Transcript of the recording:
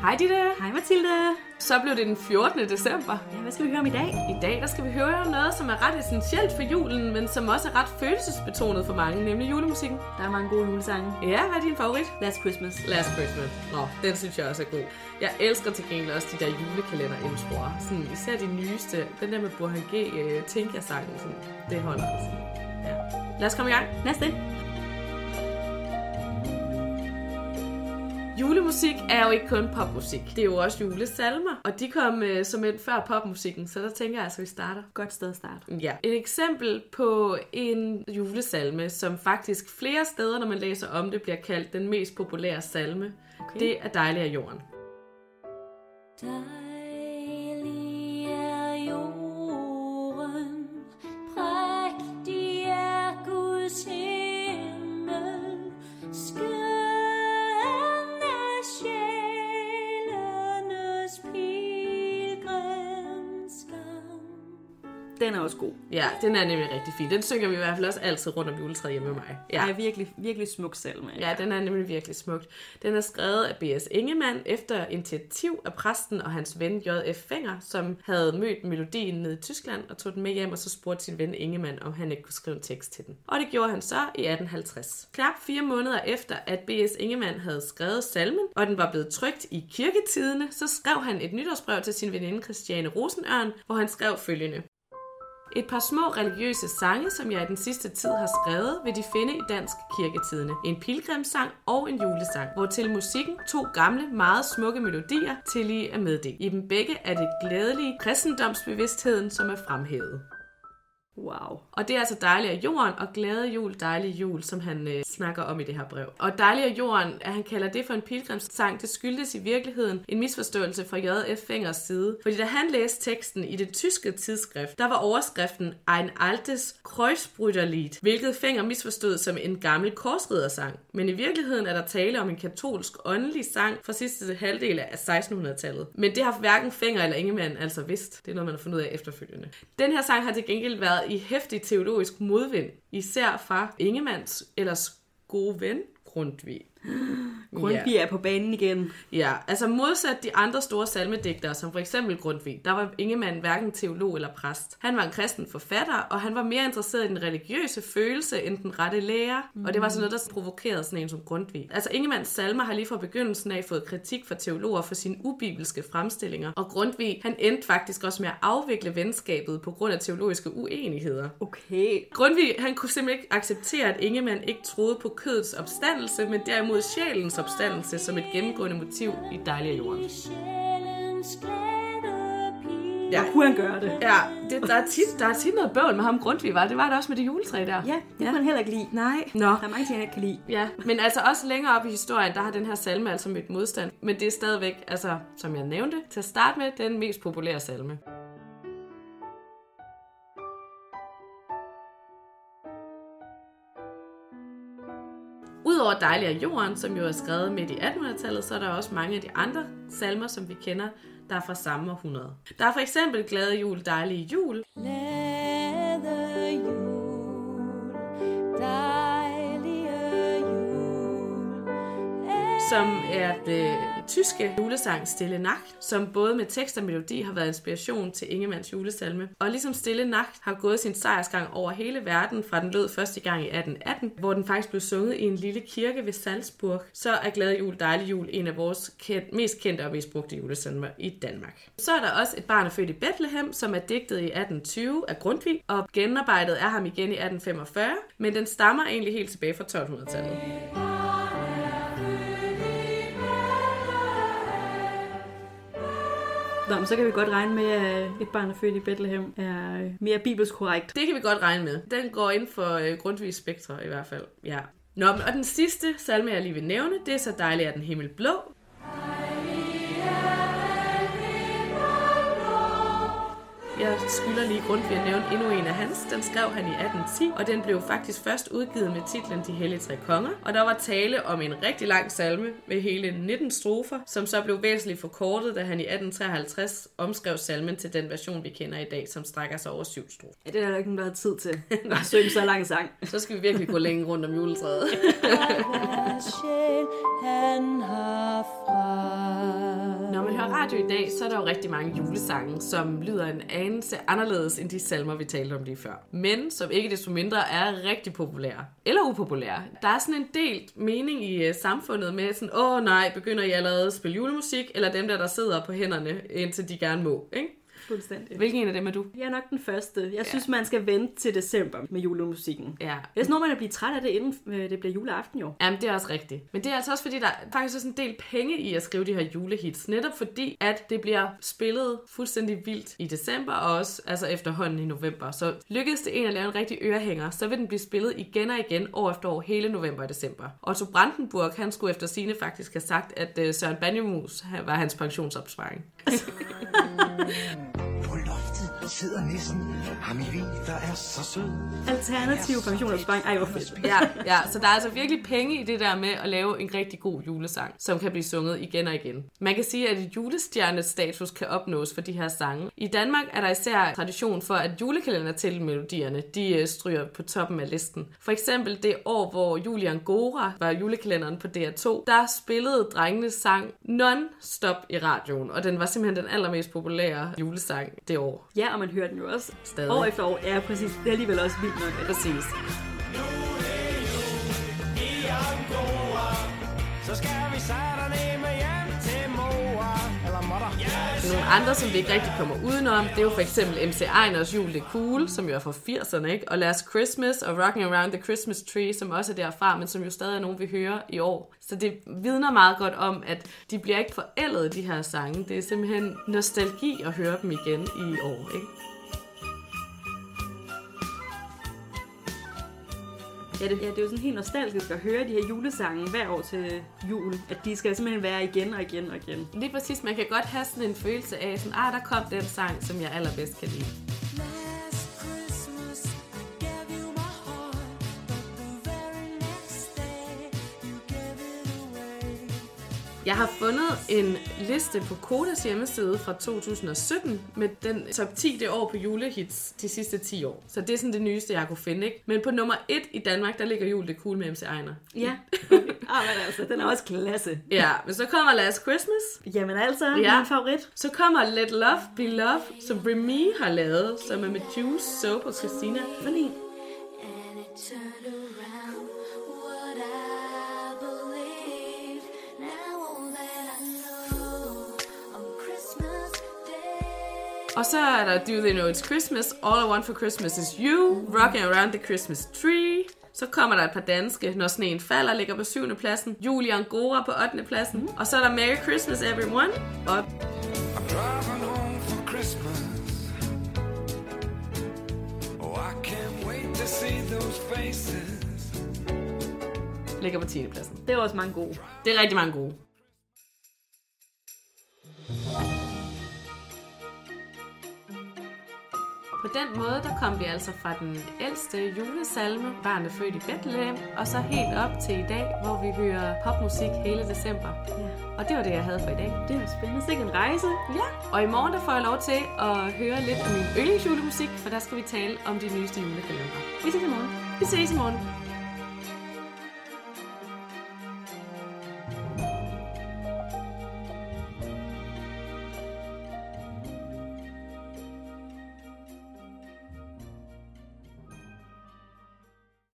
Hej Ditte. Hej Mathilde. Så blev det den 14. december. Ja, hvad skal vi høre om i dag? I dag der skal vi høre noget, som er ret essentielt for julen, men som også er ret følelsesbetonet for mange, nemlig julemusikken. Der er mange gode julesange. Ja, hvad er din favorit? Last Christmas. Last Christmas. Nå, den synes jeg også er god. Jeg elsker til gengæld også de der julekalender-introer. Sådan, især de nyeste. Den der med Burhan G. Uh, Tinka-sangen. Sådan, det holder. Sådan. Ja. Lad os komme i gang. Lad Julemusik er jo ikke kun popmusik. Det er jo også julesalmer. Og de kom øh, som et før popmusikken, så der tænker jeg altså, at vi starter. Godt sted at starte. Ja. Et eksempel på en julesalme, som faktisk flere steder, når man læser om det, bliver kaldt den mest populære salme, okay. det er Dejlig af jorden. Dejlig Den er også god. Ja, den er nemlig rigtig fin. Den synger vi i hvert fald også altid rundt om juletræet hjemme med mig. Ja. Er virkelig, virkelig smuk salme. Ja, den er nemlig virkelig smukt. Den er skrevet af B.S. Ingemann efter initiativ af præsten og hans ven J.F. Fenger, som havde mødt melodien nede i Tyskland og tog den med hjem og så spurgte sin ven Ingemann, om han ikke kunne skrive en tekst til den. Og det gjorde han så i 1850. Knap fire måneder efter, at B.S. Ingemann havde skrevet salmen, og den var blevet trykt i kirketidene, så skrev han et nytårsbrev til sin veninde Christiane Rosenørn, hvor han skrev følgende. Et par små religiøse sange, som jeg i den sidste tid har skrevet, vil de finde i Dansk Kirketidene. En pilgrimssang og en julesang, hvor til musikken to gamle, meget smukke melodier til lige er meddelt. I dem begge er det glædelige kristendomsbevidstheden, som er fremhævet. Wow. Og det er altså dejlig af jorden og glade jul, dejlig jul, som han øh, snakker om i det her brev. Og dejlig af jorden, at han kalder det for en pilgrimssang, det skyldes i virkeligheden en misforståelse fra J.F. Fingers side. Fordi da han læste teksten i det tyske tidsskrift, der var overskriften Ein altes Kreuzbrüderlied, hvilket Finger misforstod som en gammel korsridersang. Men i virkeligheden er der tale om en katolsk åndelig sang fra sidste halvdel af 1600-tallet. Men det har hverken Finger eller Ingemann altså vidst. Det er noget, man har fundet ud af efterfølgende. Den her sang har til gengæld været i hæftig teologisk modvind, især fra Ingemanns ellers gode ven Grundtvig. Grundtvig er på banen igen. Ja, altså modsat de andre store salmedigtere, som for eksempel Grundtvig, der var Ingemann hverken teolog eller præst. Han var en kristen forfatter, og han var mere interesseret i den religiøse følelse end den rette lære, mm. og det var sådan noget, der provokerede sådan en som Grundtvig. Altså Ingemanns salmer har lige fra begyndelsen af fået kritik fra teologer for sine ubibelske fremstillinger, og Grundtvig, han endte faktisk også med at afvikle venskabet på grund af teologiske uenigheder. Okay. Grundtvig, han kunne simpelthen ikke acceptere, at Ingemann ikke troede på kødets opstandelse, men derimod sjælens opstandelse som et gennemgående motiv i Dejlig jorden. Ja. Hvor kunne han gøre det? Ja, det, der, er tit, der er tit noget bøvl med ham Grundtvig, var. Det var det også med det juletræ der. Ja, det ja. kunne han heller ikke lide. Nej. Nå. Der er mange ting, han ikke kan lide. Ja, men altså også længere op i historien, der har den her salme altså mødt modstand. Men det er stadigvæk, altså, som jeg nævnte, til at starte med, den mest populære salme. Udover Dejlig af jorden, som jo er skrevet midt i 1800-tallet, så er der også mange af de andre salmer, som vi kender, der er fra samme århundrede. Der er for eksempel Glade jul, dejlige jul, Glade jul, dejlige som er det tyske julesang Stille Nacht, som både med tekst og melodi har været inspiration til Ingemanns julesalme. Og ligesom Stille Nacht har gået sin sejrsgang over hele verden, fra den lød første gang i 1818, hvor den faktisk blev sunget i en lille kirke ved Salzburg, så er Glad Jul, Dejlig Jul en af vores kendt, mest kendte og mest brugte julesalmer i Danmark. Så er der også et barn er født i Bethlehem, som er digtet i 1820 af Grundtvig, og genarbejdet er ham igen i 1845, men den stammer egentlig helt tilbage fra 1200-tallet. Nå, men så kan vi godt regne med, at øh, et barn er født i Bethlehem er øh, mere bibelsk korrekt. Det kan vi godt regne med. Den går ind for øh, Grundtvigs spektre i hvert fald. Ja. Nå, men- og den sidste salme, jeg lige vil nævne, det er så dejligt er den himmel blå. Jeg skylder lige grund at nævne endnu en af hans. Den skrev han i 1810, og den blev faktisk først udgivet med titlen De Hellige Tre Konger. Og der var tale om en rigtig lang salme med hele 19 strofer, som så blev væsentligt forkortet, da han i 1853 omskrev salmen til den version, vi kender i dag, som strækker sig over syv strofer. Ja, det er der ikke har tid til at synge så lang sang. Så skal vi virkelig gå længe rundt om juletræet. Sjæl han har fra. Radio i dag, så er der jo rigtig mange julesange, som lyder en anelse anderledes end de salmer, vi talte om lige før. Men som ikke desto mindre er rigtig populære. Eller upopulære. Der er sådan en delt mening i øh, samfundet med sådan, åh nej, begynder I allerede at spille julemusik? Eller dem der, der sidder på hænderne, indtil de gerne må, ikke? Fuldstændig. Hvilken en af dem er du? Jeg er nok den første. Jeg synes, man skal vente til december med julemusikken. Ja. Ellers når man at blive træt af det, inden øh, det bliver juleaften jo. Jamen, det er også rigtigt. Men det er altså også fordi, der er faktisk også en del penge i at skrive de her julehits. Netop fordi, at det bliver spillet fuldstændig vildt i december, og også altså efterhånden i november. Så lykkes det en at lave en rigtig ørehænger, så vil den blive spillet igen og igen år efter år, hele november og december. Otto Brandenburg, han skulle efter sine faktisk have sagt, at øh, Søren Banjemus var hans pensionsopsparing. Sidder næsten ham i hvid, der er så sød. Alternativ pensionsopsparing. Ej, hvor fedt. Ja, ja, så der er altså virkelig penge i det der med at lave en rigtig god julesang, som kan blive sunget igen og igen. Man kan sige, at et julestjernestatus kan opnås for de her sange. I Danmark er der især tradition for, at julekalender til melodierne, de øh, stryger på toppen af listen. For eksempel det år, hvor Julian Gora var julekalenderen på DR2, der spillede drengene sang non-stop i radioen, og den var simpelthen den allermest populære julesang det år. Ja, og man hører den jo også Stadig. år efter år. Ja, præcis. Det er alligevel også vildt nok. Præcis. Så skal vi sætte med hjem Altså, nogle andre, som vi ikke rigtig kommer udenom, det er jo for eksempel MC Einers Jul det cool, som jo er fra 80'erne, ikke? Og Last Christmas og Rocking Around the Christmas Tree, som også er derfra, men som jo stadig er nogen, vi hører i år. Så det vidner meget godt om, at de bliver ikke forældet, de her sange. Det er simpelthen nostalgi at høre dem igen i år, ikke? Ja det, ja, det er jo sådan helt nostalgisk at høre de her julesange hver år til jul. At de skal simpelthen være igen og igen og igen. Lige præcis, man kan godt have sådan en følelse af, sådan, ah, der kom den sang, som jeg allerbedst kan lide. Jeg har fundet en liste på Kodas hjemmeside fra 2017 med den top 10 det år på julehits de sidste 10 år. Så det er sådan det nyeste, jeg kunne finde. Ikke? Men på nummer 1 i Danmark, der ligger Jul det cool med MC Ejner. Ja. Okay. ah, men altså, den er også klasse. Ja, men så kommer Last Christmas. Jamen altså, Ja. ja. min favorit. Så kommer Let Love Be Love, som Remy har lavet, som er med Juice, Soap og Christina. Sådan en. Og så er der Do They Know It's Christmas, All I Want For Christmas Is You, Rocking Around the Christmas Tree. Så kommer der et par danske, Når sneen falder, ligger på 7. pladsen. Julian Gora på 8. pladsen. Og så er der Merry Christmas Everyone. Og I'm driving home for Christmas. Oh, I can't wait to see those faces. ligger på 10. pladsen. Det er også mange gode. Det er rigtig mange gode. På den måde, der kom vi altså fra den ældste julesalme, Barnet født i Bethlehem, og så helt op til i dag, hvor vi hører popmusik hele december. Ja. Og det var det, jeg havde for i dag. Det er spændende. Sikke en rejse. Ja, og i morgen der får jeg lov til at høre lidt om min yndlingsjulemusik, for der skal vi tale om de nyeste julekalender. Vi ses i morgen. Vi ses i morgen.